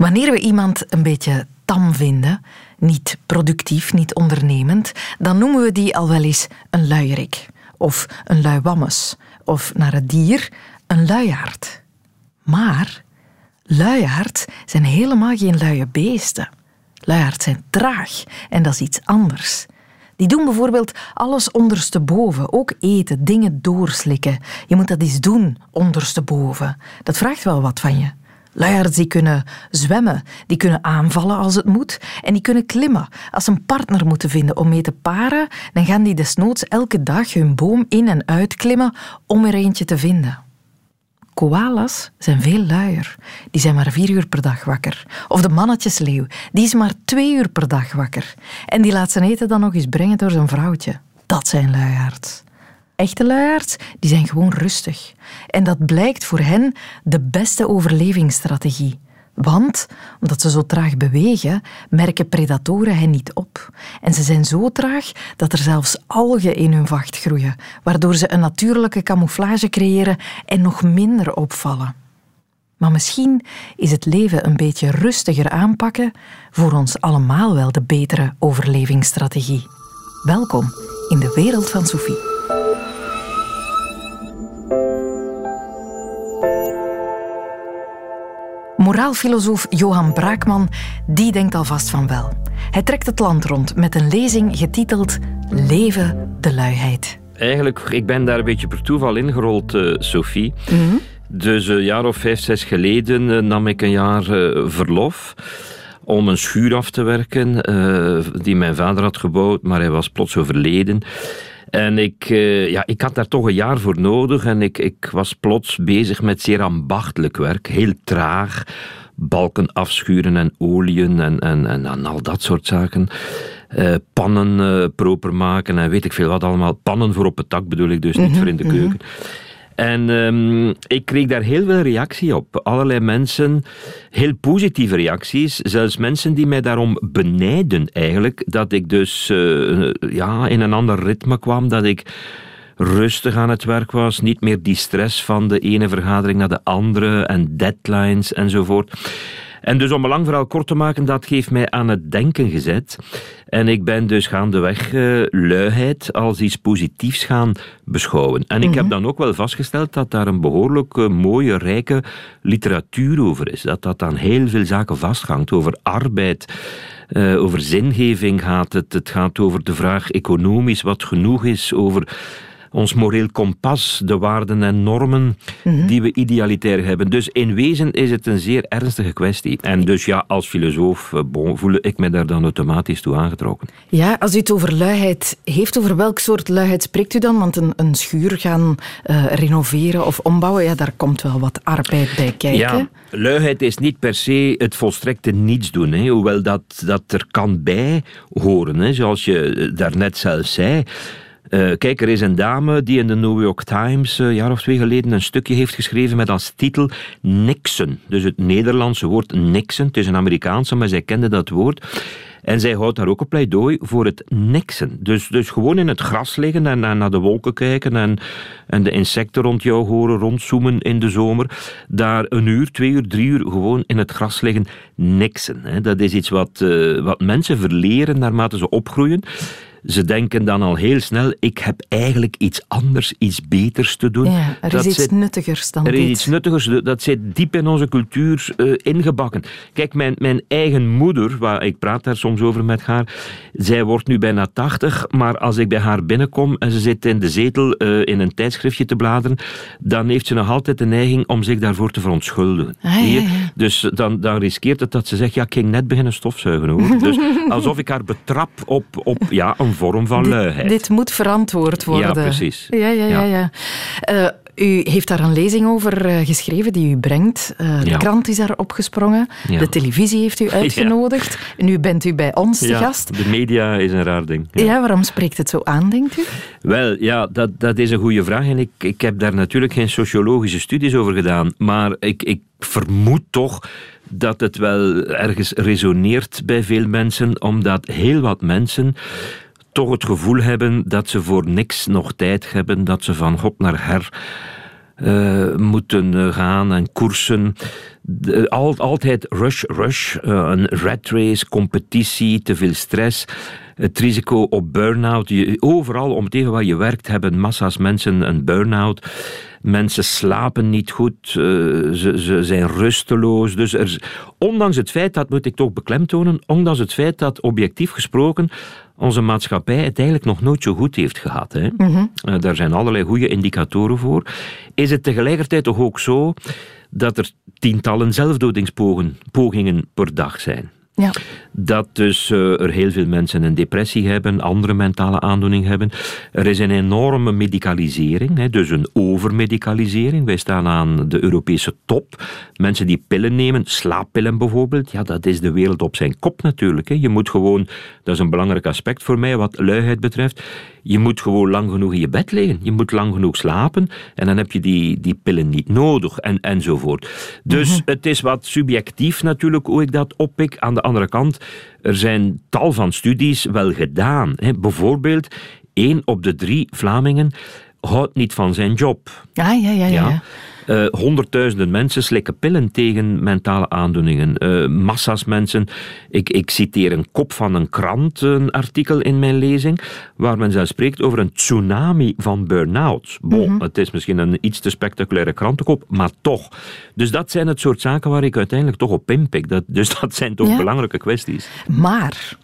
Wanneer we iemand een beetje tam vinden, niet productief, niet ondernemend, dan noemen we die al wel eens een luierik. Of een luiwammes. Of naar het dier, een luiaard. Maar luiaard zijn helemaal geen luie beesten. Luiaard zijn traag en dat is iets anders. Die doen bijvoorbeeld alles ondersteboven, ook eten, dingen doorslikken. Je moet dat eens doen, ondersteboven. Dat vraagt wel wat van je. Luiaards die kunnen zwemmen, die kunnen aanvallen als het moet en die kunnen klimmen. Als ze een partner moeten vinden om mee te paren, dan gaan die desnoods elke dag hun boom in en uit klimmen om er eentje te vinden. Koalas zijn veel luier. Die zijn maar vier uur per dag wakker. Of de mannetjesleeuw, die is maar twee uur per dag wakker. En die laat zijn eten dan nog eens brengen door zijn vrouwtje. Dat zijn luiaards. Echte luiaards die zijn gewoon rustig. En dat blijkt voor hen de beste overlevingsstrategie. Want, omdat ze zo traag bewegen, merken predatoren hen niet op. En ze zijn zo traag dat er zelfs algen in hun vacht groeien, waardoor ze een natuurlijke camouflage creëren en nog minder opvallen. Maar misschien is het leven een beetje rustiger aanpakken voor ons allemaal wel de betere overlevingsstrategie. Welkom in de wereld van Sophie. Moraalfilosoof Johan Braakman, die denkt alvast van wel. Hij trekt het land rond met een lezing getiteld Leven de luiheid. Eigenlijk, ik ben daar een beetje per toeval ingerold, uh, Sophie. Mhm. Dus een jaar of vijf, zes geleden eh, nam ik een jaar uh, verlof om een schuur af te werken die mijn vader had gebouwd, maar hij was plots overleden. En ik, uh, ja, ik had daar toch een jaar voor nodig en ik, ik was plots bezig met zeer ambachtelijk werk, heel traag. Balken afschuren en oliën en, en, en, en al dat soort zaken. Uh, pannen uh, proper maken en weet ik veel wat allemaal. Pannen voor op het dak bedoel ik dus, niet mhm, voor in de keuken. Mm en um, ik kreeg daar heel veel reactie op. Allerlei mensen, heel positieve reacties. Zelfs mensen die mij daarom benijden eigenlijk. Dat ik dus uh, ja, in een ander ritme kwam. Dat ik rustig aan het werk was. Niet meer die stress van de ene vergadering naar de andere. En deadlines enzovoort. En dus om een lang verhaal kort te maken, dat heeft mij aan het denken gezet. En ik ben dus gaandeweg uh, luiheid als iets positiefs gaan beschouwen. En ik heb mhm. dan ook wel vastgesteld dat daar een behoorlijk uh, mooie, rijke literatuur over is. Dat dat dan heel veel zaken vasthangt over arbeid. Uh, over zingeving gaat het. Het gaat over de vraag economisch wat genoeg is. Over ons moreel kompas, de waarden en normen mhm. die we idealitair hebben. Dus in wezen is het een zeer ernstige kwestie. En dus ja, als filosoof eh, voel ik me daar dan automatisch toe aangetrokken. Ja, als u het over luiheid heeft, over welk soort luiheid spreekt u dan? Want een, een schuur gaan uh, renoveren of ombouwen, ja, daar komt wel wat arbeid bij kijken. Ja, luiheid is niet per se het volstrekte niets doen, hè, hoewel dat, dat er kan bij horen, hè, zoals je daarnet zelf zei. Uh, kijk, er is een dame die in de New York Times uh, een jaar of twee geleden een stukje heeft geschreven met als titel Nixon. Dus het Nederlandse woord Nixon. Het is een Amerikaanse, maar zij kende dat woord. En zij houdt daar ook een pleidooi voor het niksen. Dus, dus gewoon in het gras liggen en, naar de wolken kijken en, en de insecten rond jou horen rondzoomen in de zomer. Daar een uur, twee uur, drie uur gewoon in het gras liggen niksen. Dat is iets wat, uh, wat mensen verleren naarmate ze opgroeien ze denken dan al heel snel, ik heb eigenlijk iets anders, iets beters te doen. Ja, er is iets nuttigers dan er dit. Er is iets nuttigers, dat zit diep in onze cultuur uh, ingebakken. Kijk, mijn, mijn eigen moeder, waar, ik praat daar soms over met haar, zij wordt nu bijna tachtig, maar als ik bij haar binnenkom en ze zit in de zetel uh, in een tijdschriftje te bladeren, dan heeft ze nog altijd de neiging om zich daarvoor te verontschuldigen. Ah, ja, ja. Dus dan, dan riskeert het dat ze zegt, ja, ik ging net beginnen stofzuigen hoor. dus alsof ik haar betrap op, op ja, een vorm van luiheid. Dit moet verantwoord worden. Ja, precies. Ja, ja, ja. ja. Uh, u heeft daar een lezing over uh, geschreven die u brengt. Uh, de krant is daar opgesprongen. Ja. De televisie heeft u uitgenodigd. En nu bent u bij ons te gast. De media is een raar ding. Ja. waarom spreekt het zo aan, denkt u? Wel, ja, dat, dat is een goede vraag. En ik, ik heb daar natuurlijk geen sociologische studies over gedaan. Maar ik, ik vermoed toch dat het wel ergens resoneert bij veel mensen, omdat heel wat mensen toch het gevoel hebben dat ze voor niks nog tijd hebben, dat ze van God naar her moeten gaan en koersen. al, altijd rush, rush, een rat race, competitie, te veel stress het risico op burn-out. Overal om het even waar je werkt hebben massa's mensen een burn-out. Mensen slapen niet goed, uh, ze, ze, zijn rusteloos. Dus er, ondanks het feit, dat moet ik toch beklemtonen, ondanks het feit dat objectief gesproken onze maatschappij het eigenlijk nog nooit zo goed heeft gehad. Hè? Mm daar zijn allerlei goede indicatoren voor. Is het tegelijkertijd toch ook zo dat er tientallen zelfdodingspogingen per dag zijn? Dat dus uh, er heel veel mensen een depressie hebben, andere mentale aandoening hebben. Er is een enorme medicalisering, hè, dus een overmedicalisering. Wij staan aan de Europese top. Mensen die pillen nemen, slaappillen bijvoorbeeld, ja, dat is de wereld op zijn kop natuurlijk. Hè. Je moet gewoon, dat is een belangrijk aspect voor mij wat luiheid betreft, je moet gewoon lang genoeg in je bed liggen. Je moet lang genoeg slapen en dan heb je die, die pillen niet nodig en, enzovoort. Dus mhm. het is wat subjectief natuurlijk hoe ik dat oppik. Aan de andere kant, er zijn tal van studies wel gedaan. Hè. Bijvoorbeeld, één op de drie Vlamingen houdt niet van zijn job. Ah, ja, ja. ja. ja. Uh, honderdduizenden mensen slikken pillen tegen mentale aandoeningen. Uh, massa's mensen. Ik, ik citeer een kop van een krant, een artikel in mijn lezing, waar men zelfs spreekt over een tsunami van burn-out. Bon, mhm. het is misschien een iets te spectaculaire krantenkop, maar toch. Dus dat zijn het soort zaken waar ik uiteindelijk toch op inpik. Dat, dus dat zijn toch belangrijke kwesties. Maar...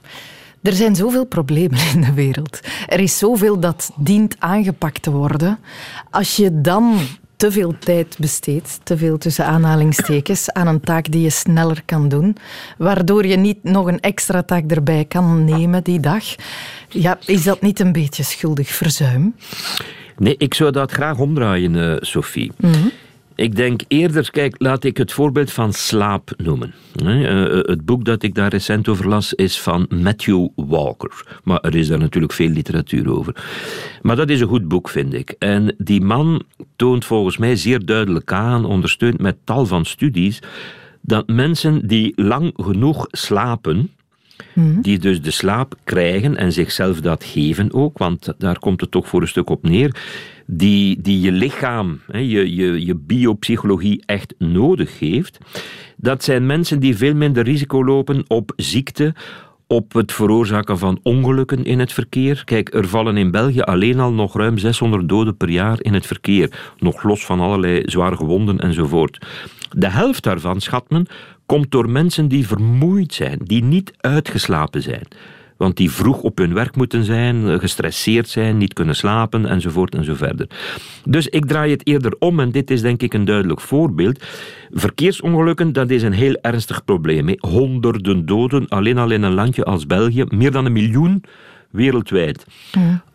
Er zijn zoveel problemen in de wereld. Er is zoveel dat dient aangepakt te worden. Als je dan te veel tijd besteedt, te veel tussen aanhalingstekens, aan een taak die je sneller kan doen, waardoor je niet nog een extra taak erbij kan nemen die dag. Ja, is dat niet een beetje schuldig verzuim? Nee, ik zou dat graag omdraaien, uh, Sophie. Mm ik denk eerder, kijk, laat ik het voorbeeld van slaap noemen. Eh, eh, het boek dat ik daar recent over las is van Matthew Walker. Maar er is daar natuurlijk veel literatuur over. Maar dat is een goed boek, vind ik. En die man toont volgens mij zeer duidelijk aan, ondersteund met tal van studies, dat mensen die lang genoeg slapen, mhm. die dus de slaap krijgen en zichzelf dat geven ook, want daar komt het toch voor een stuk op neer, die, die je lichaam, je, je, je biopsychologie echt nodig heeft, dat zijn mensen die veel minder risico lopen op ziekte, op het veroorzaken van ongelukken in het verkeer. Kijk, er vallen in België alleen al nog ruim 600 doden per jaar in het verkeer, nog los van allerlei zware gewonden enzovoort. De helft daarvan, schat men, komt door mensen die vermoeid zijn, die niet uitgeslapen zijn want die vroeg op hun werk moeten zijn, gestresseerd zijn, niet kunnen slapen enzovoort en zo verder. Dus ik draai het eerder om en dit is denk ik een duidelijk voorbeeld. Verkeersongelukken, dat is een heel ernstig probleem. Honderden doden alleen al in een landje als België, meer dan een miljoen wereldwijd.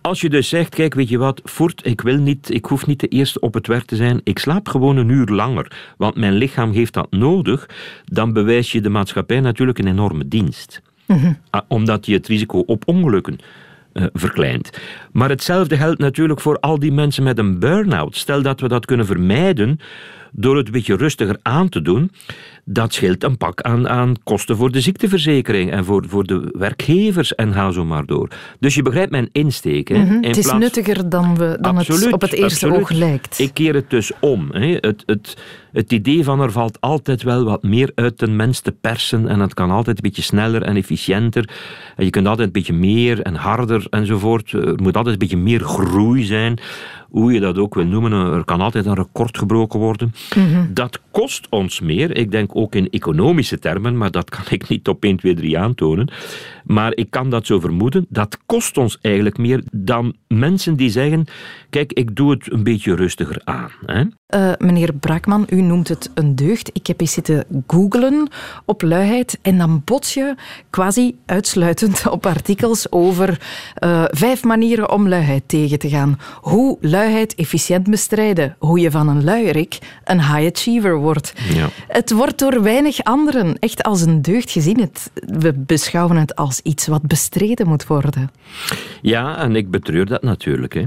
Als je dus zegt, kijk, weet je wat, voort, ik wil niet, ik hoef niet de eerste op het werk te zijn, ik slaap gewoon een uur langer, want mijn lichaam heeft dat nodig, dan bewijs je de maatschappij natuurlijk een enorme dienst. Ah, omdat je het risico op ongelukken uh, verkleint. Maar hetzelfde geldt natuurlijk voor al die mensen met een burn-out. Stel dat we dat kunnen vermijden door het een beetje rustiger aan te doen, dat scheelt een pak aan, aan kosten voor de ziekteverzekering en voor, voor de werkgevers en ga zo maar door. Dus je begrijpt mijn insteek. Hè? Mhm, het is nuttiger dan, we, dan het op het eerste oog lijkt. Ik keer het dus om. Hè? Het, het, het idee van er valt altijd wel wat meer uit de mens te persen en het kan altijd een beetje sneller en efficiënter. En je kunt altijd een beetje meer en harder enzovoort. Er moet altijd een beetje meer groei zijn hoe je dat ook wil noemen, er kan altijd een record gebroken worden. Mhm. Dat kost ons meer, ik denk ook in economische termen, maar dat kan ik niet op 1, 2, 3 aantonen. Maar ik kan dat zo vermoeden, dat kost ons eigenlijk meer dan mensen die zeggen, kijk, ik doe het een beetje rustiger aan. Hè? Uh, meneer Brakman, u noemt het een deugd. Ik heb eens zitten googlen op luiheid en dan bots je quasi uitsluitend op artikels over uh, vijf manieren om luiheid tegen te gaan. Hoe luiheid efficiënt bestrijden. Hoe je van een luierik een high achiever wordt. Ja. Het wordt door weinig anderen echt als een deugd gezien. Het, we beschouwen het als iets wat bestreden moet worden. Ja, en ik betreur dat natuurlijk. Hè.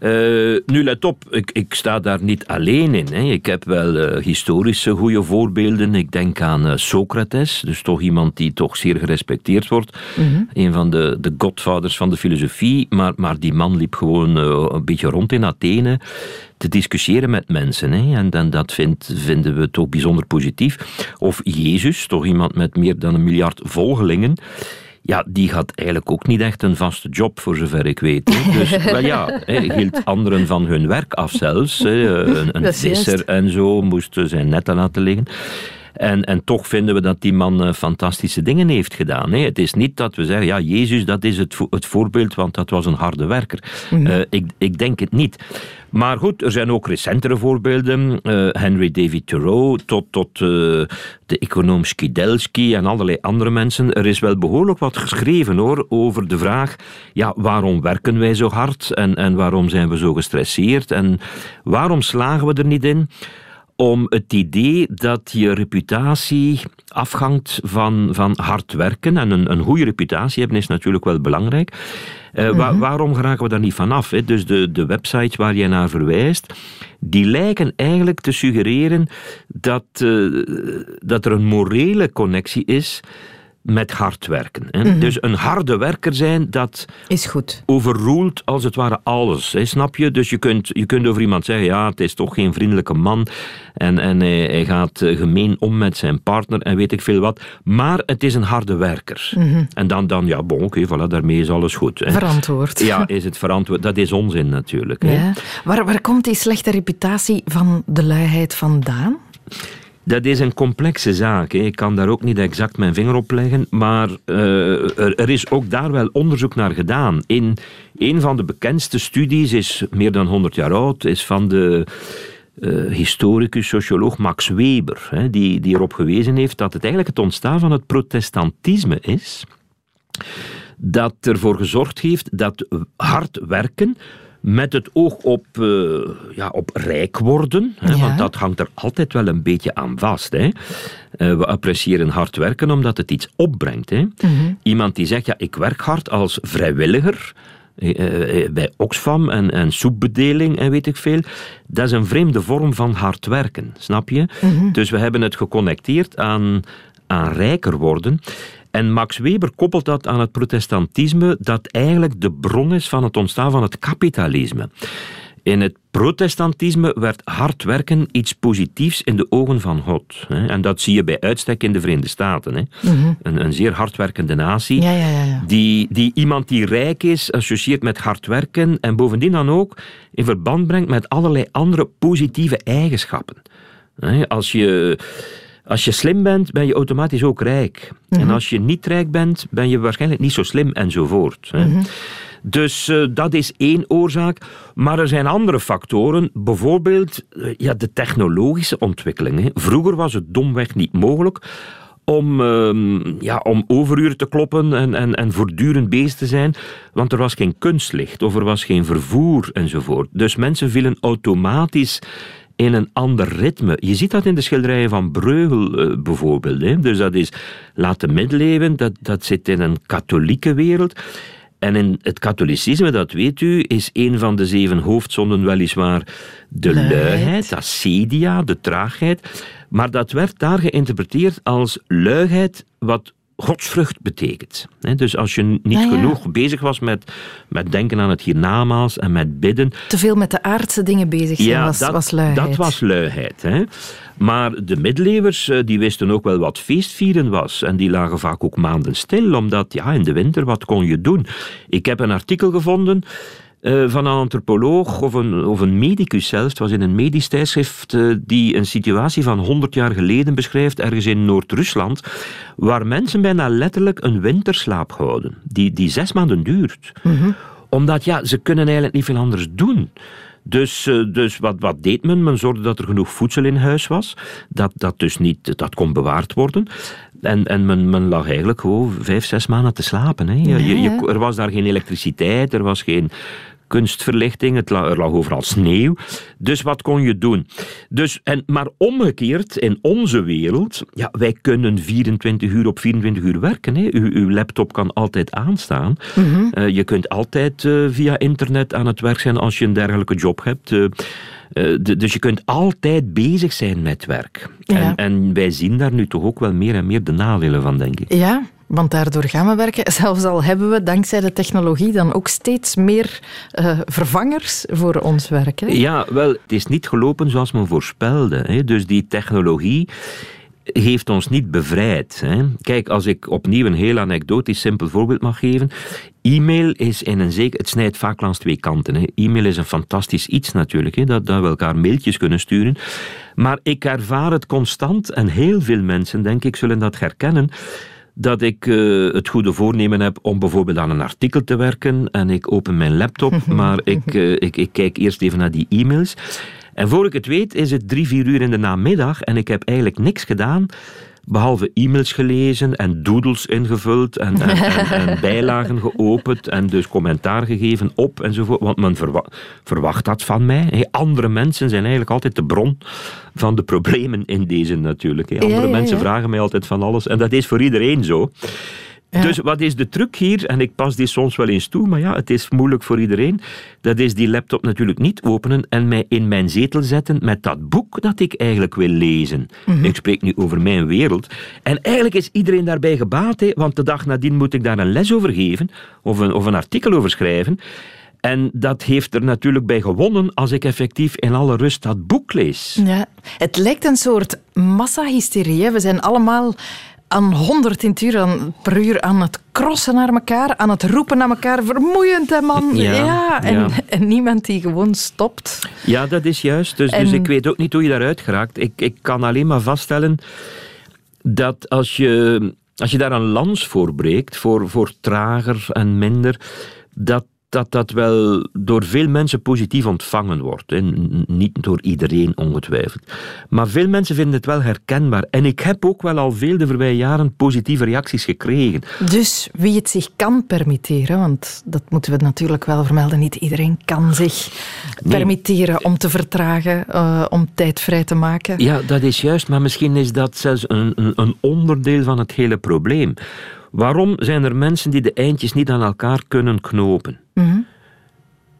Mhm. nu let op, ik, ik, sta daar niet alleen in. Hè. Ik heb wel historische goede voorbeelden. Ik denk aan Socrates, dus toch iemand die toch zeer gerespecteerd wordt. Mm Een van de, de godvaders van de filosofie. Maar, maar die man liep gewoon een beetje rond in Athene te discussiëren met mensen. Hè. En, en dat vind, vinden we toch bijzonder positief. Of Jezus, toch iemand met meer dan een miljard volgelingen ja, die had eigenlijk ook niet echt een vaste job, voor zover ik weet. Dus wel ja, hij hield anderen van hun werk af zelfs. Een, een visser en zo moest zijn netten laten liggen. En, en toch vinden we dat die man eh, fantastische dingen heeft gedaan. Het is niet dat we zeggen, ja, Jezus, dat is het, het voorbeeld, want dat was een harde werker. Mhm. Eh, ik, ik denk het niet. Maar goed, er zijn ook recentere voorbeelden. Uh, Henry David Thoreau tot, tot de econoom Skidelsky en allerlei andere mensen. Er is wel behoorlijk wat geschreven hoor, over de vraag, ja, waarom werken wij zo hard en, en waarom zijn we zo gestresseerd en waarom slagen we er niet in? Om het idee dat je reputatie afhangt van, van hard werken. En een, een goede reputatie hebben is natuurlijk wel belangrijk. Uh, waarom geraken we daar niet vanaf? Hè? Dus de, de websites waar je naar verwijst, die lijken eigenlijk te suggereren dat, uh, dat er een morele connectie is met hard werken. Hè. Mhm. Dus een harde werker zijn, dat is goed. overroelt als het ware alles. Hè, snap je? Dus je kunt, je kunt over iemand zeggen, ja, het is toch geen vriendelijke man en, en hij, hij gaat eh, gemeen om met zijn partner en weet ik veel wat. Maar het is een harde werker. Mhm. En dan, dan ja, bon, oké, voilà, daarmee is alles goed. Hè. Verantwoord. Ja, is het verantwoord. Dat is onzin natuurlijk. Hè. Ja. Waar, waar komt die slechte reputatie van de luiheid vandaan? Dat is een complexe zaak. Hè. Ik kan daar ook niet exact mijn vinger op leggen, maar uh, er, is ook daar wel onderzoek naar gedaan. In een van de bekendste studies, is meer dan 100 jaar oud, is van de uh, historicus, socioloog Max Weber, hè, die, die erop gewezen heeft dat het eigenlijk het ontstaan van het protestantisme is, dat ervoor gezorgd heeft dat hard werken met het oog op, uh, ja, op rijk worden, hè, want dat hangt er altijd wel een beetje aan vast. Hè. Uh, we appreciëren hard werken omdat het iets opbrengt. Hè. Mhm. Iemand die zegt, ja, ik werk hard als vrijwilliger, uh, bij Oxfam en, en soepbedeling en weet ik veel. Dat is een vreemde vorm van hard werken, snap je? Mhm. Dus we hebben het geconnecteerd aan, aan rijker worden. En Max Weber koppelt dat aan het protestantisme, dat eigenlijk de bron is van het ontstaan van het kapitalisme. In het protestantisme werd hard werken iets positiefs in de ogen van God. En dat zie je bij uitstek in de Verenigde Staten. Mhm. Een, een, zeer hardwerkende natie, ja, ja, ja, Die, die iemand die rijk is associeert met hard werken en bovendien dan ook in verband brengt met allerlei andere positieve eigenschappen. Als je als je slim bent, ben je automatisch ook rijk. En mhm. als je niet rijk bent, ben je waarschijnlijk niet zo slim enzovoort. Mm Dus uh, dat is één oorzaak. Maar er zijn andere factoren. Bijvoorbeeld uh, ja, de technologische ontwikkeling. Vroeger was het domweg niet mogelijk om, uh, ja, om overuren te kloppen en, en, en voortdurend bezig te zijn, want er was geen kunstlicht of er was geen vervoer enzovoort. Dus mensen vielen automatisch in een ander ritme. Je ziet dat in de schilderijen van Breugel uh, bijvoorbeeld. Hè. Dus dat is late middeleeuwen, dat, dat zit in een katholieke wereld. En in het katholicisme, dat weet u, is een van de zeven hoofdzonden weliswaar de luiheid, luiheid acedia, de traagheid. Maar dat werd daar geïnterpreteerd als luiheid, wat godsvrucht betekent. Dus als je niet ah, genoeg bezig was met, met denken aan het hiernamaals en met bidden. Te veel met de aardse dingen bezig zijn ja, was, dat, was luiheid. Dat was luiheid. Hè. Maar de middeleeuwers eh, die wisten ook wel wat feestvieren was. En die lagen vaak ook maanden stil, omdat ja, in de winter wat kon je doen? Ik heb een artikel gevonden uh, van een antropoloog of een, of een medicus zelfs. Het was in een medisch tijdschrift uh, die een situatie van 100 jaar geleden beschrijft, ergens in Noord-Rusland, waar mensen bijna letterlijk een winterslaap houden, die, die zes maanden duurt. Mm Omdat ja, ze kunnen eigenlijk niet veel anders doen. Dus, uh, dus wat, wat deed men? Men zorgde dat er genoeg voedsel in huis was, dat dat dus niet, dat kon bewaard worden. En, en men, men lag eigenlijk gewoon vijf, zes maanden te slapen. Hè. Je, je, er was daar geen elektriciteit, er was geen kunstverlichting, het er lag overal sneeuw. Dus wat kon je doen? Dus, en, maar omgekeerd, in onze wereld, ja, wij kunnen 24 uur op 24 uur werken. Hè. U, uw laptop kan altijd aanstaan. Mhm. je kunt altijd via internet aan het werk zijn als je een dergelijke job hebt. Eh, dus je kunt altijd bezig zijn met werk. En, en, wij zien daar nu toch ook wel meer en meer de nadelen van, denk ik. Ja, want daardoor gaan we werken. Zelfs al hebben we dankzij de technologie dan ook steeds meer uh, vervangers voor ons werk. Ja, wel, het is niet gelopen zoals men voorspelde. Hè. Dus die technologie heeft ons niet bevrijd. Hè. Kijk, als ik opnieuw een heel anekdotisch simpel voorbeeld mag geven. E-mail is in een zeker... Het snijdt vaak langs twee kanten. E-mail is een fantastisch iets natuurlijk, hè, dat, dat we elkaar mailtjes kunnen sturen. Maar ik ervaar het constant, en heel veel mensen, denk ik, zullen dat herkennen dat ik uh, het goede voornemen heb om bijvoorbeeld aan een artikel te werken en ik open mijn laptop, maar ik, uh, ik, ik kijk eerst even naar die e-mails. En voor ik het weet is het drie, vier uur in de namiddag en ik heb eigenlijk niks gedaan behalve e-mails gelezen en doodles ingevuld en, en, en, bijlagen geopend en dus commentaar gegeven op enzovoort. Want men verwacht dat van mij. andere mensen zijn eigenlijk altijd de bron van de problemen in deze natuurlijk. Andere mensen vragen mij altijd van alles en dat is voor iedereen zo. Dus wat is de truc hier? En ik pas die soms wel eens toe, maar ja, het is moeilijk voor iedereen. Dat is die laptop natuurlijk niet openen en mij in mijn zetel zetten met dat boek dat ik eigenlijk wil lezen. Mhm. Ik spreek nu over mijn wereld. En eigenlijk is iedereen daarbij gebaat, hè, want de dag nadien moet ik daar een les over geven of een, of een artikel over schrijven. En dat heeft er natuurlijk bij gewonnen als ik effectief in alle rust dat boek lees. Ja, het lijkt een soort massahysterie. We zijn allemaal aan 100 uur per uur aan het crossen naar elkaar, aan het roepen naar elkaar. Vermoeiend, hè, man. Ja, en, en, niemand die gewoon stopt. Ja, dat is juist. Dus, dus ik weet ook niet hoe je daaruit geraakt. Ik, ik kan alleen maar vaststellen dat als je, als je daar een lans voor breekt, voor, voor trager en minder, dat dat dat wel door veel mensen positief ontvangen wordt. Niet door iedereen ongetwijfeld. Maar veel mensen vinden het wel herkenbaar. En ik heb ook wel al veel de voorbije jaren positieve reacties gekregen. Dus wie het zich kan permitteren, want dat moeten we natuurlijk wel vermelden, niet iedereen kan zich permitteren om te vertragen, uh, om tijd vrij te maken. Ja, dat is juist, maar misschien is dat zelfs een, een onderdeel van het hele probleem. Waarom zijn er mensen die de eindjes niet aan elkaar kunnen knopen? Mhm.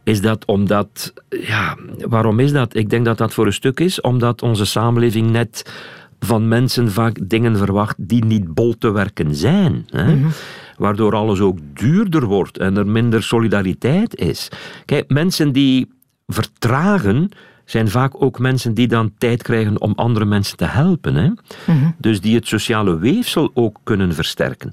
Is dat omdat, ja, waarom is dat? Ik denk dat dat voor een stuk is omdat onze samenleving net van mensen vaak dingen verwacht die niet bol te werken zijn. Hè? Mhm. Waardoor alles ook duurder wordt en er minder solidariteit is. Kijk, mensen die vertragen, zijn vaak ook mensen die dan tijd krijgen om andere mensen te helpen. Hè? Mhm. Dus die het sociale weefsel ook kunnen versterken.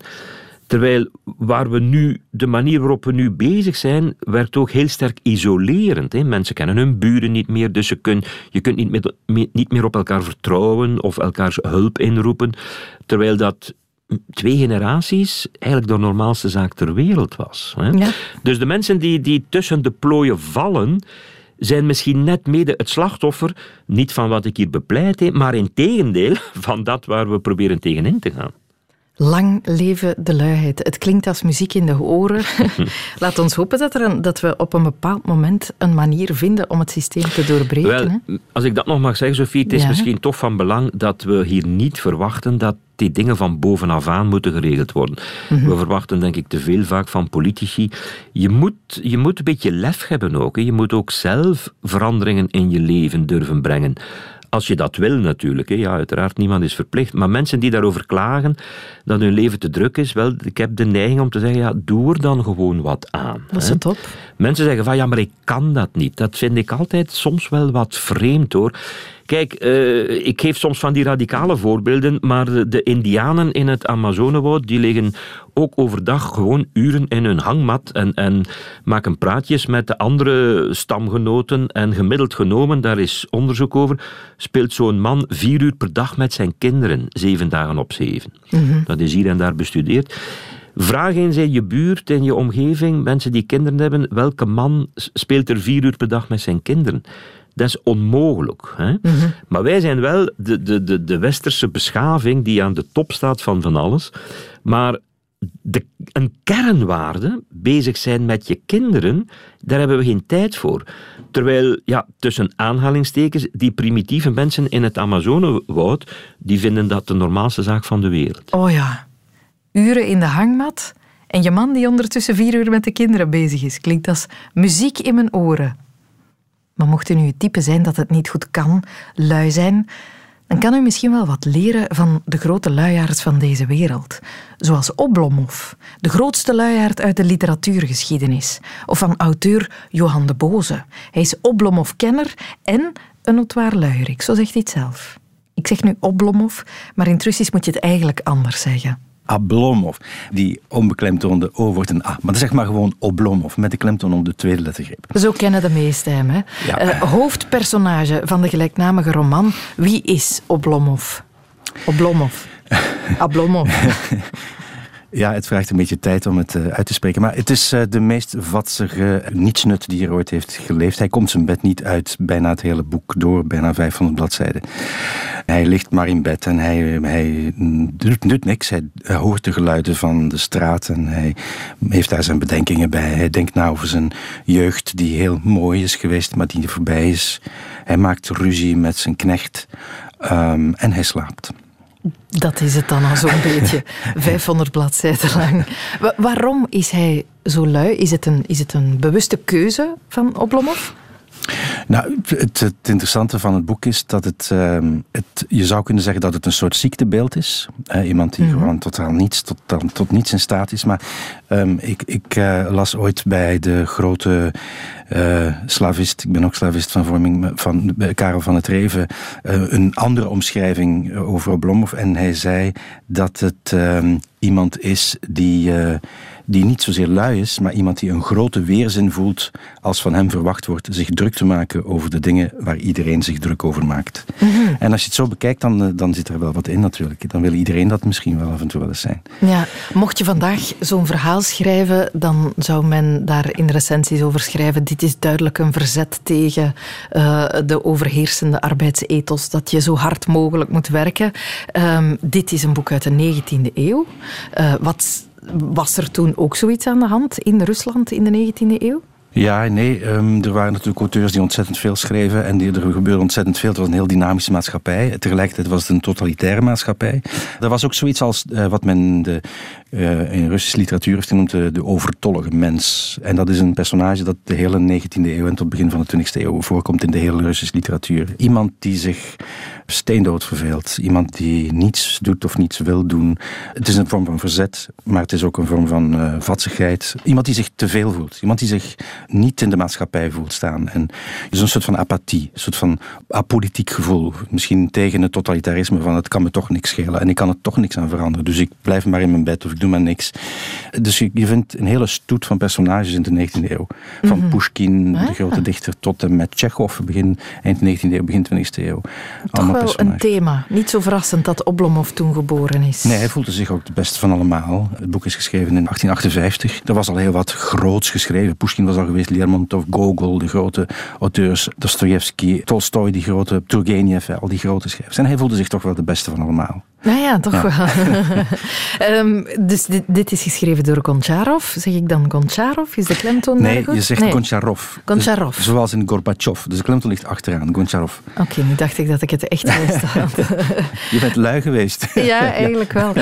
Terwijl waar we nu, de manier waarop we nu bezig zijn, werkt ook heel sterk isolerend. Hè? Mensen kennen hun buren niet meer, dus je, kun, je kunt niet meer, niet meer op elkaar vertrouwen of elkaars hulp inroepen. Terwijl dat twee generaties eigenlijk de normaalste zaak ter wereld was. Hè? Ja. Dus de mensen die, die tussen de plooien vallen, zijn misschien net mede het slachtoffer, niet van wat ik hier bepleit, maar in tegendeel van dat waar we proberen tegenin te gaan. Lang leven de luiheid. Het klinkt als muziek in de oren. Laat ons hopen dat, er dat we op een bepaald moment een manier vinden om het systeem te doorbreken. Wel, als ik dat nog mag zeggen, Sofie, het is misschien toch van belang dat we hier niet verwachten dat die dingen van bovenaf aan moeten geregeld worden. Mhm. We verwachten denk ik te veel vaak van politici. Je moet, je moet een beetje lef hebben ook. Je moet ook zelf veranderingen in je leven durven brengen. Als je dat wil natuurlijk. Hè. Ja, uiteraard, niemand is verplicht. Maar mensen die daarover klagen dat hun leven te druk is, wel, ik heb de neiging om te zeggen, ja, doe er dan gewoon wat aan. Dat is het top. Mensen zeggen van, ja, maar ik kan dat niet. Dat vind ik altijd soms wel wat vreemd hoor. Kijk, uh, ik geef soms van die radicale voorbeelden, maar de indianen in het Amazonewoud, die liggen ook overdag gewoon uren in hun hangmat en, en maken praatjes met de andere stamgenoten. En gemiddeld genomen, daar is onderzoek over, speelt zo'n man vier uur per dag met zijn kinderen, zeven dagen op zeven. Mhm. Dat is hier en daar bestudeerd. Vraag eens in je buurt, in je omgeving, mensen die kinderen hebben, welke man speelt er vier uur per dag met zijn kinderen? Dat is onmogelijk. Hè? Mhm. Maar wij zijn wel de, de, de, de westerse beschaving die aan de top staat van van alles. Maar de, een kernwaarde, bezig zijn met je kinderen, daar hebben we geen tijd voor. Terwijl, ja, tussen aanhalingstekens, die primitieve mensen in het Amazonewoud, die vinden dat de normaalste zaak van de wereld. Oh ja. Uren in de hangmat en je man die ondertussen vier uur met de kinderen bezig is. Klinkt als muziek in mijn oren. Maar mocht u nu het type zijn dat het niet goed kan, lui zijn, dan kan u misschien wel wat leren van de grote luiaards van deze wereld. Zoals Oblomov, de grootste luiaard uit de literatuurgeschiedenis. Of van auteur Johan de Boze. Hij is Oblomov-kenner en een notoir luierik, zo zegt hij het zelf. Ik zeg nu Oblomov, maar in moet je het eigenlijk anders zeggen. Ablomov. Die onbeklemtoonde O wordt een A. Maar dan zeg maar gewoon Oblomov, met de klemtoon op de tweede lettergreep. Zo kennen de meesten hem. Hè? Ja. Eh, hoofdpersonage van de gelijknamige roman. Wie is Oblomov? Oblomov. Ablomov. Ja, het vraagt een beetje tijd om het uh, uit te spreken. Maar het is uh, de meest vatsige nietsnut die er ooit heeft geleefd. Hij komt zijn bed niet uit, bijna het hele boek door, bijna 500 bladzijden. Hij ligt maar in bed en hij, hij doet, niks. Hij, hoort de geluiden van de straat en hij heeft daar zijn bedenkingen bij. Hij denkt na over zijn jeugd, die heel mooi is geweest, maar die voorbij is. Hij maakt ruzie met zijn knecht um, en hij slaapt. Dat is het dan al zo'n beetje. 500 bladzijden lang. Wa waarom is hij zo lui? Is het een, is het een bewuste keuze van Oblomov? Nou, het, het, interessante van het boek is dat het, uh, het, je zou kunnen zeggen dat het een soort ziektebeeld is. Uh, iemand die mm -hmm. gewoon totaal niets, tot, tot niets in staat is. Maar um, ik, ik uh, las ooit bij de grote uh, slavist, ik ben ook slavist van vorming, van Karel van het Reven, een andere omschrijving over Oblomov. En hij zei dat het um, iemand is die die niet zozeer lui is, maar iemand die een grote weerzin voelt als van hem verwacht wordt zich druk te maken over de dingen waar iedereen zich druk over maakt. Mm -hmm. En als je het zo bekijkt, dan, dan zit er wel wat in natuurlijk. Dan wil iedereen dat misschien wel af en toe wel eens zijn. Ja, mocht je vandaag zo'n verhaal schrijven, dan zou men daar in recensies over schrijven dit is duidelijk een verzet tegen uh, de overheersende arbeidsethos, dat je zo hard mogelijk moet werken. Um, dit is een boek uit de 19e eeuw. Uh, wat was er toen ook zoiets aan de hand in Rusland in de 19e eeuw? Ja, nee. Um, er waren natuurlijk auteurs die ontzettend veel schreven en die, er gebeurde ontzettend veel. Het was een heel dynamische maatschappij. Tegelijkertijd was het een totalitaire maatschappij. Er was ook zoiets als uh, wat men de, uh, in Russische literatuur heeft genoemd de, de overtollige mens. En dat is een personage dat de hele 19e eeuw en tot begin van de 20e eeuw voorkomt in de hele Russische literatuur. Iemand die zich steendood verveelt. Iemand die niets doet of niets wil doen. Het is een vorm van verzet, maar het is ook een vorm van uh. Iemand die zich te veel voelt. Iemand die zich niet in de maatschappij voelt staan. En dus een soort van apathie, een soort van apolitiek gevoel. Misschien tegen het totalitarisme van het kan me toch niks schelen en ik kan er toch niks aan veranderen. Dus ik blijf maar in mijn bed of ik doe maar niks. Dus je, je vindt een hele stoet van personages in de 19e eeuw. Van mm -hmm. Pushkin, de grote dichter, tot en met Tsjechov, begin eind 19e eeuw, begin 20e eeuw. Toch wel personages. een thema. Niet zo verrassend dat Oblomov toen geboren is. Nee, hij voelde zich ook het beste van allemaal. Het boek is geschreven in 1858. Er was al heel wat groots geschreven. Pushkin was al geweest, Lermontov, Gogol, de grote auteurs, Dostoevsky, Tolstoy, die grote, Turgenev, al die grote schrijvers. En hij voelde zich toch wel de beste van allemaal. Nou ja, toch ja. wel. um, dus dit, dit, is geschreven door Goncharov. Zeg ik dan Goncharov? Is de klemtoon Nee, je zegt nee. Goncharov. Goncharov. Dus, zoals in Gorbachev. Dus de klemtoon ligt achteraan, Goncharov. Oké, okay, nu dacht ik dat ik het echt wist. je bent lui geweest. ja, eigenlijk wel.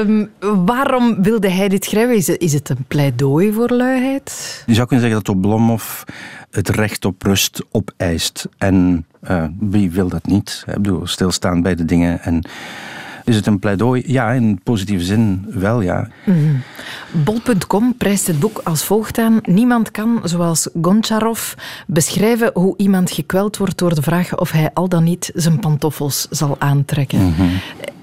Um, waarom wilde hij dit schrijven? Is het, is het een pleidooi voor luiheid? Je zou kunnen zeggen dat Oblomov het recht op rust opeist. En uh, wie wil dat niet? Ik bedoel, stilstaan bij de dingen en... Is het een pleidooi? Ja, in positieve zin wel, ja. Mm. Bol.com prijst het boek als volgt aan. Niemand kan, zoals Goncharov, beschrijven hoe iemand gekweld wordt door de vraag of hij al dan niet zijn pantoffels zal aantrekken. Mm -hmm.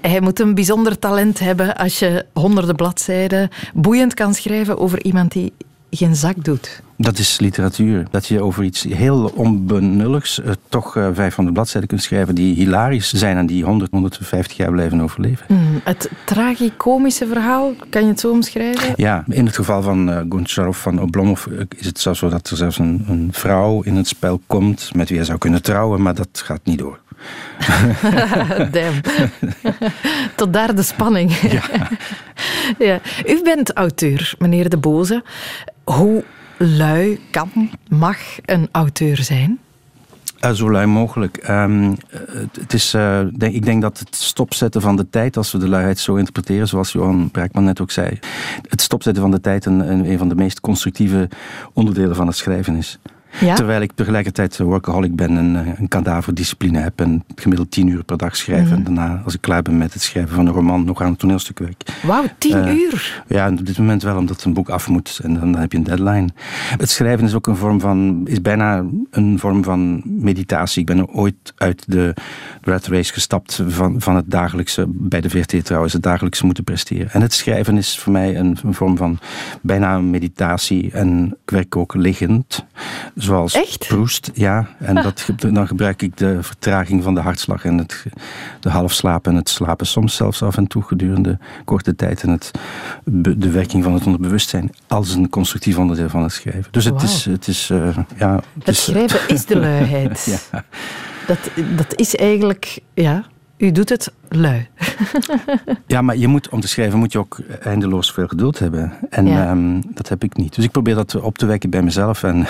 Hij moet een bijzonder talent hebben als je honderden bladzijden boeiend kan schrijven over iemand die geen zak doet. Dat is literatuur. Dat je over iets heel onbenulligs uh, toch uh, 500 bladzijden kunt schrijven die hilarisch zijn en die 100, 150 jaar blijven overleven. Mm, het tragicomische verhaal, kan je het zo omschrijven? Ja, in het geval van uh, Goncharov van Oblomov is het zelfs zo dat er zelfs een, een vrouw in het spel komt met wie hij zou kunnen trouwen, maar dat gaat niet door. Damn. Tot daar de spanning. Ja. ja. U bent auteur, meneer De Boze. Hoe lui kan, mag een auteur zijn? Uh, zo lui mogelijk. Um, het is, denk, ik denk dat het stopzetten van de tijd, als we de luiheid zo interpreteren, zoals Johan Braakman net ook zei, het stopzetten van de tijd een, een van de meest constructieve onderdelen van het schrijven is. Ja? Terwijl ik tegelijkertijd workaholic ben en eh, een kadaverdiscipline heb en gemiddeld tien uur per dag schrijf. Mhm. En daarna, als ik klaar ben met het schrijven van een roman, nog aan het toneelstuk werk. Wauw, tien uh, uur? Ja, op dit moment wel, omdat een boek af moet en dan, dan, heb je een deadline. Het schrijven is ook een vorm van, is bijna een vorm van meditatie. Ik ben ooit uit de rat race gestapt van, van het dagelijkse, bij de VRT trouwens, het dagelijkse moeten presteren. En het schrijven is voor mij een, een vorm van bijna meditatie en ik werk ook liggend. Zoals Echt? Proest, ja. En dat, dan gebruik ik de vertraging van de hartslag en het, de halfslapen en het slapen soms zelfs af en toe gedurende korte tijd. En het, de werking van het onderbewustzijn als een constructief onderdeel van het schrijven. Dus het is... Het, is, uh, ja, het, het is, schrijven is de luiheid. ja. dat, dat is eigenlijk... Ja, u doet het lui. ja, maar je moet, om te schrijven moet je ook eindeloos veel geduld hebben. En ehm, dat heb ik niet. Dus ik probeer dat op te wekken bij mezelf. En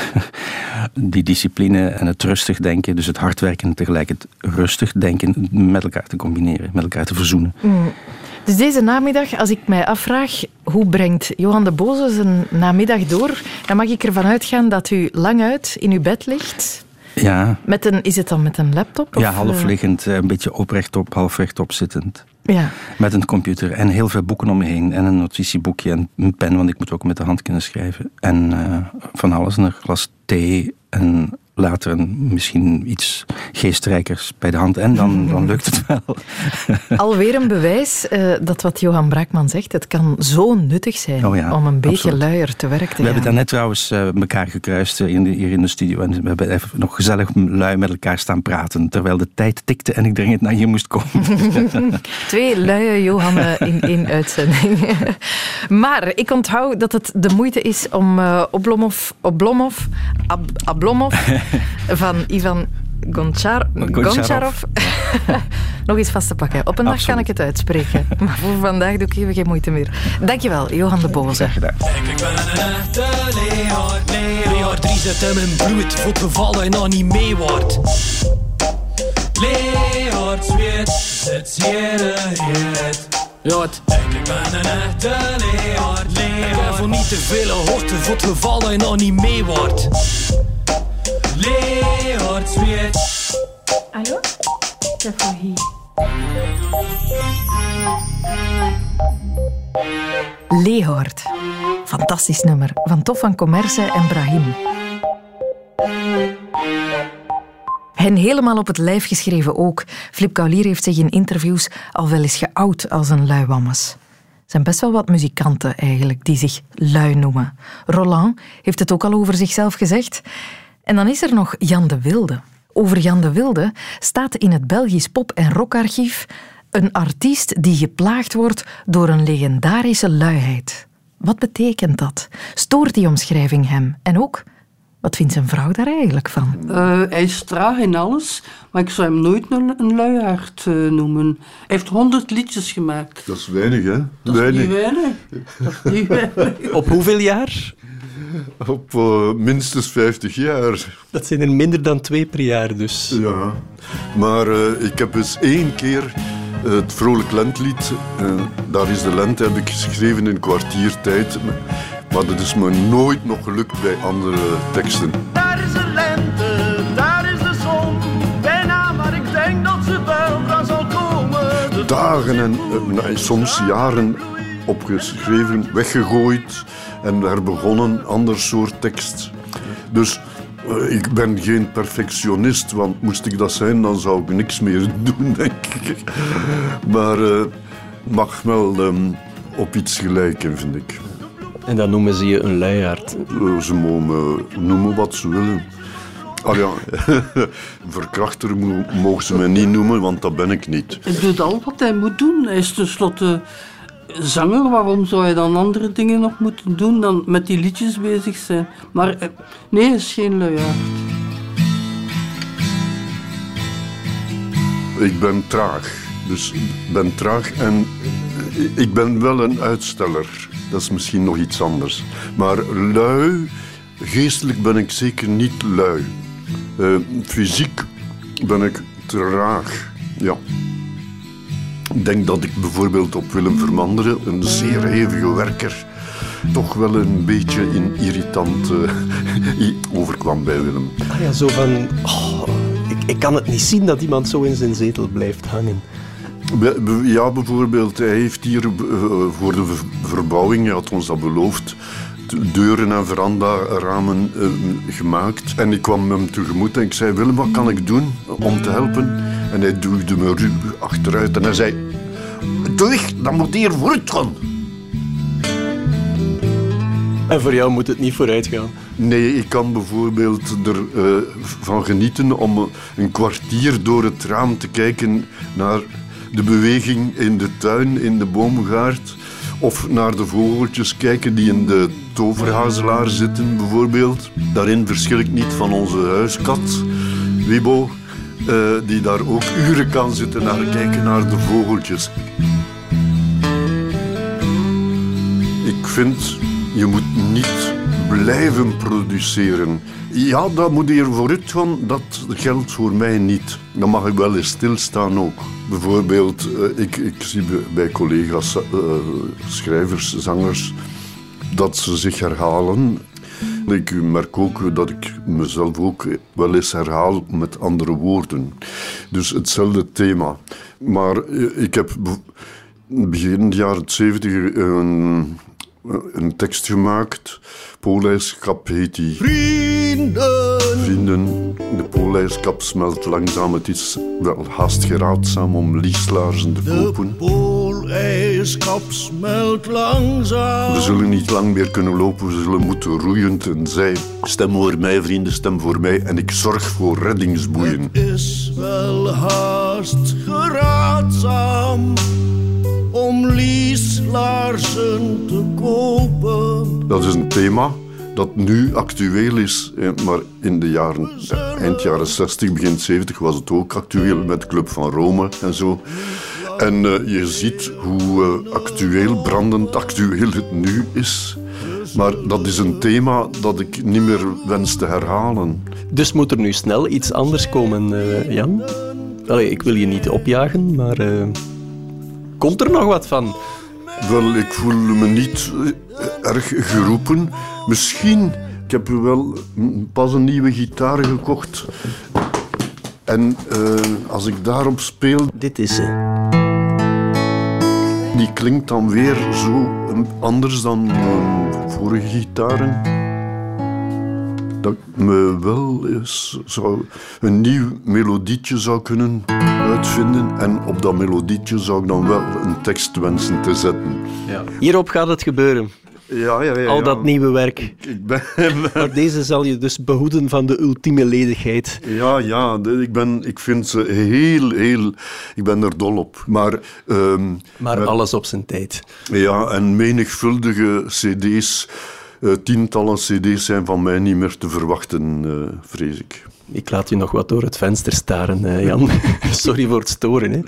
die discipline en het rustig denken, dus het hard werken en tegelijk het rustig denken met elkaar te combineren, met elkaar te verzoenen. Mm. Dus deze namiddag, als ik mij afvraag hoe brengt Johan de Boze zijn namiddag door, dan mag ik ervan uitgaan dat u lang uit in uw bed ligt ja. Met een, is het dan met een laptop? Ja, half eh? liggend, eh, een beetje oprechtop, half rechtop zittend. Ja. Met een computer en heel veel boeken om me heen. En een notitieboekje en een pen, want ik moet ook met de hand kunnen schrijven. En uh, van alles, een glas thee en later een, misschien iets geestrijkers bij de hand. En dan, dan lukt het wel. Alweer een bewijs uh, dat wat Johan Braakman zegt, het kan zo nuttig zijn oh ja, om een beetje absoluut. luier te werk te We hebben daarnet trouwens uh, elkaar gekruist in de, hier in de studio. En we hebben even nog gezellig lui met elkaar staan praten. Terwijl de tijd tikte en ik dringend naar hier moest komen. Twee luie Johannen in één uitzending. maar ik onthoud dat het de moeite is om uh, Oblomov, Oblomov, Ab, Ablomov van Ivan Gonchar Goncharov nog eens vast te pakken. Op een dag kan ik het uitspreken. Maar voor vandaag doe ik even geen moeite meer. Dankjewel, Johan de Boze. Ik ben een echte Leon. Leon 3 zit in mijn bloed. Voor het geval dat je nog niet mee wordt. Leon zweet, hier het. Jod. Ik ben een echte. Ik ben voor niet te veel hoogte. Voor het geval dat je nog niet mee wordt. Leeuward zweet. Hallo? voor hier. Leehord. Fantastisch nummer van Tof van Commerce en Brahim. Hen helemaal op het lijf geschreven ook. Flip Kaulier heeft zich in interviews al wel eens geout als een luiwammes. Er zijn best wel wat muzikanten eigenlijk die zich lui noemen. Roland heeft het ook al over zichzelf gezegd. En dan is er nog Jan de Wilde. Over Jan de Wilde staat in het Belgisch pop- en rockarchief een artiest die geplaagd wordt door een legendarische luiheid. Wat betekent dat? Stoort die omschrijving hem? En ook, wat vindt zijn vrouw daar eigenlijk van? Uh, hij is traag in alles, maar ik zou hem nooit een, een luiaard uh, noemen. Hij heeft honderd liedjes gemaakt. Dat is weinig, hè? Dat weinig. is niet weinig. Dat is niet weinig. Op hoeveel jaar? Op uh, minstens 50 jaar. Dat zijn er minder dan twee per jaar dus. Ja, maar uh, ik heb eens één keer uh, het Vrolijk Lentlied, Daar is de lente, heb ik geschreven in een kwartier tijd. Maar dat is me nooit nog gelukt bij andere teksten. Daar is de lente, daar is de zon. Bijna, maar ik denk dat ze wel zal komen. De Dagen en soms jaren opgeschreven, weggegooid en daar begonnen ander soort tekst. Dus uh, ik ben geen perfectionist, want moest ik dat zijn, dan zou ik niks meer doen, denk ik. Maar uh, mag wel um, op iets gelijken, vind ik. En dan noemen ze je een luiaard? Uh, ze mogen noemen wat ze willen. Ah ja, verkrachter mogen ze me niet noemen, want dat ben ik niet. Hij doet al wat hij moet doen. Hij is tenslotte zanger, waarom zou je dan andere dingen nog moeten doen dan met die liedjes bezig zijn? Maar eh, nee, is geen luiaard. Ik ben traag. Dus ik ben traag en ik ben wel een uitsteller. Dat is misschien nog iets anders. Maar lui, geestelijk ben ik zeker niet lui. Uh, fysiek ben ik traag. Ja. Ik denk dat ik bijvoorbeeld op Willem Vermanderen, een zeer hevige werker, toch wel een beetje in irritant uh, overkwam bij Willem. Ah ja, zo van... Oh, ik, ik kan het niet zien dat iemand zo in zijn zetel blijft hangen. Ja, bijvoorbeeld, hij heeft hier eh, voor de verbouwing, hij had ons dat beloofd, deuren en veranda-ramen uh, gemaakt. En ik kwam hem tegemoet en ik zei, Willem, wat kan ik doen om te helpen? En hij duwde me ruw achteruit en hij zei, terug, dan moet hier vooruit gaan. En voor jou moet het niet vooruit gaan? Nee, ik kan bijvoorbeeld ervan uh, genieten om een kwartier door het raam te kijken naar de beweging in de tuin, in de boomgaard. Of naar de vogeltjes kijken die in de toverhazelaar zitten, bijvoorbeeld. Daarin verschil ik niet van onze huiskat, Wibo, uh, die daar ook uren kan zitten naar kijken naar de vogeltjes. Ik vind, je moet niet blijven produceren. Ja, dat moet hier vooruit gaan, dat geldt voor mij niet. Dan mag ik wel eens stilstaan ook. Bijvoorbeeld, eh, ik, ik zie bij collega's, uh, schrijvers, zangers, dat ze zich herhalen. Ik merk ook dat ik mezelf ook wel eens herhaal met andere woorden. Dus hetzelfde thema. Maar eh, ik heb begin jaren 70 een, een tekst gemaakt Poolijskap heet die. Vrienden. Vrienden. De poolijskap smelt langzaam. Het is wel haast geraadzaam om lieslaarzen te kopen. De poolijskap smelt langzaam. We zullen niet lang meer kunnen lopen. We zullen moeten roeien. En zij, stem voor mij, vrienden, stem voor mij. En ik zorg voor reddingsboeien. Het is wel haast geraadzaam om lieslaarzen te kopen. Dat is een thema dat nu actueel is, maar in de jaren, eind jaren 60, begin 70 was het ook actueel met de Club van Rome en zo. En uh, je ziet hoe uh, actueel, brandend actueel het nu is. Maar dat is een thema dat ik niet meer wens te herhalen. Dus moet er nu snel iets anders komen, uh, Jan? Allee, ik wil je niet opjagen, maar komt er nog wat van? Wel, ik voel me niet erg geroepen. Misschien, ik heb wel pas een nieuwe gitaar gekocht. En uh, als ik daarop speel... Dit is ze. Die klinkt dan weer zo anders dan vorige gitaren. Dat ik me wel eens zou een nieuw melodietje zou kunnen uitvinden. En op dat melodietje zou ik dan wel een tekst wensen te zetten. Ja. Hierop gaat het gebeuren. Ja, ja, ja, Al dat nieuwe werk. Ik ben, maar deze zal je dus behoeden van de ultieme ledigheid. Ja, ja. Ik, ben, ik vind ze heel, heel... Ik ben er dol op. Maar... Um, maar met, alles op zijn tijd. Ja, en menigvuldige cd's... Uh, tientallen cd's zijn van mij niet meer te verwachten, uh, vrees ik. Ik laat je nog wat door het venster staren, uh, Jan. Sorry voor het storen. Hè.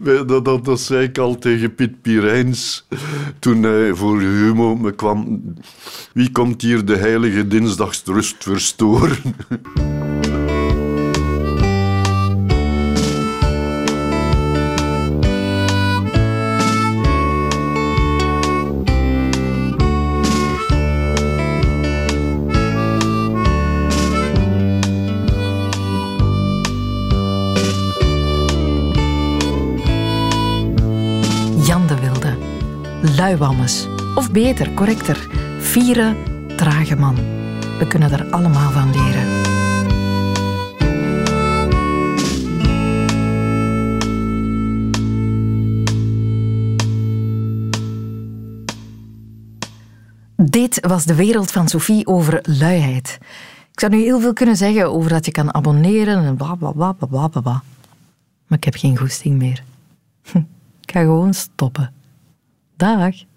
dat, dat, dat, zei ik al tegen Piet Pirijns toen hij voor Humo me kwam. Wie komt hier de heilige dinsdagsrust verstoren? Of beter, correcter, vieren, trage man. We kunnen er allemaal van leren. Dit was de wereld van Sophie over luiheid. Ik zou nu heel veel kunnen zeggen over dat je kan abonneren en bla. Maar ik heb geen goesting meer. Ik ga gewoon stoppen. Dag.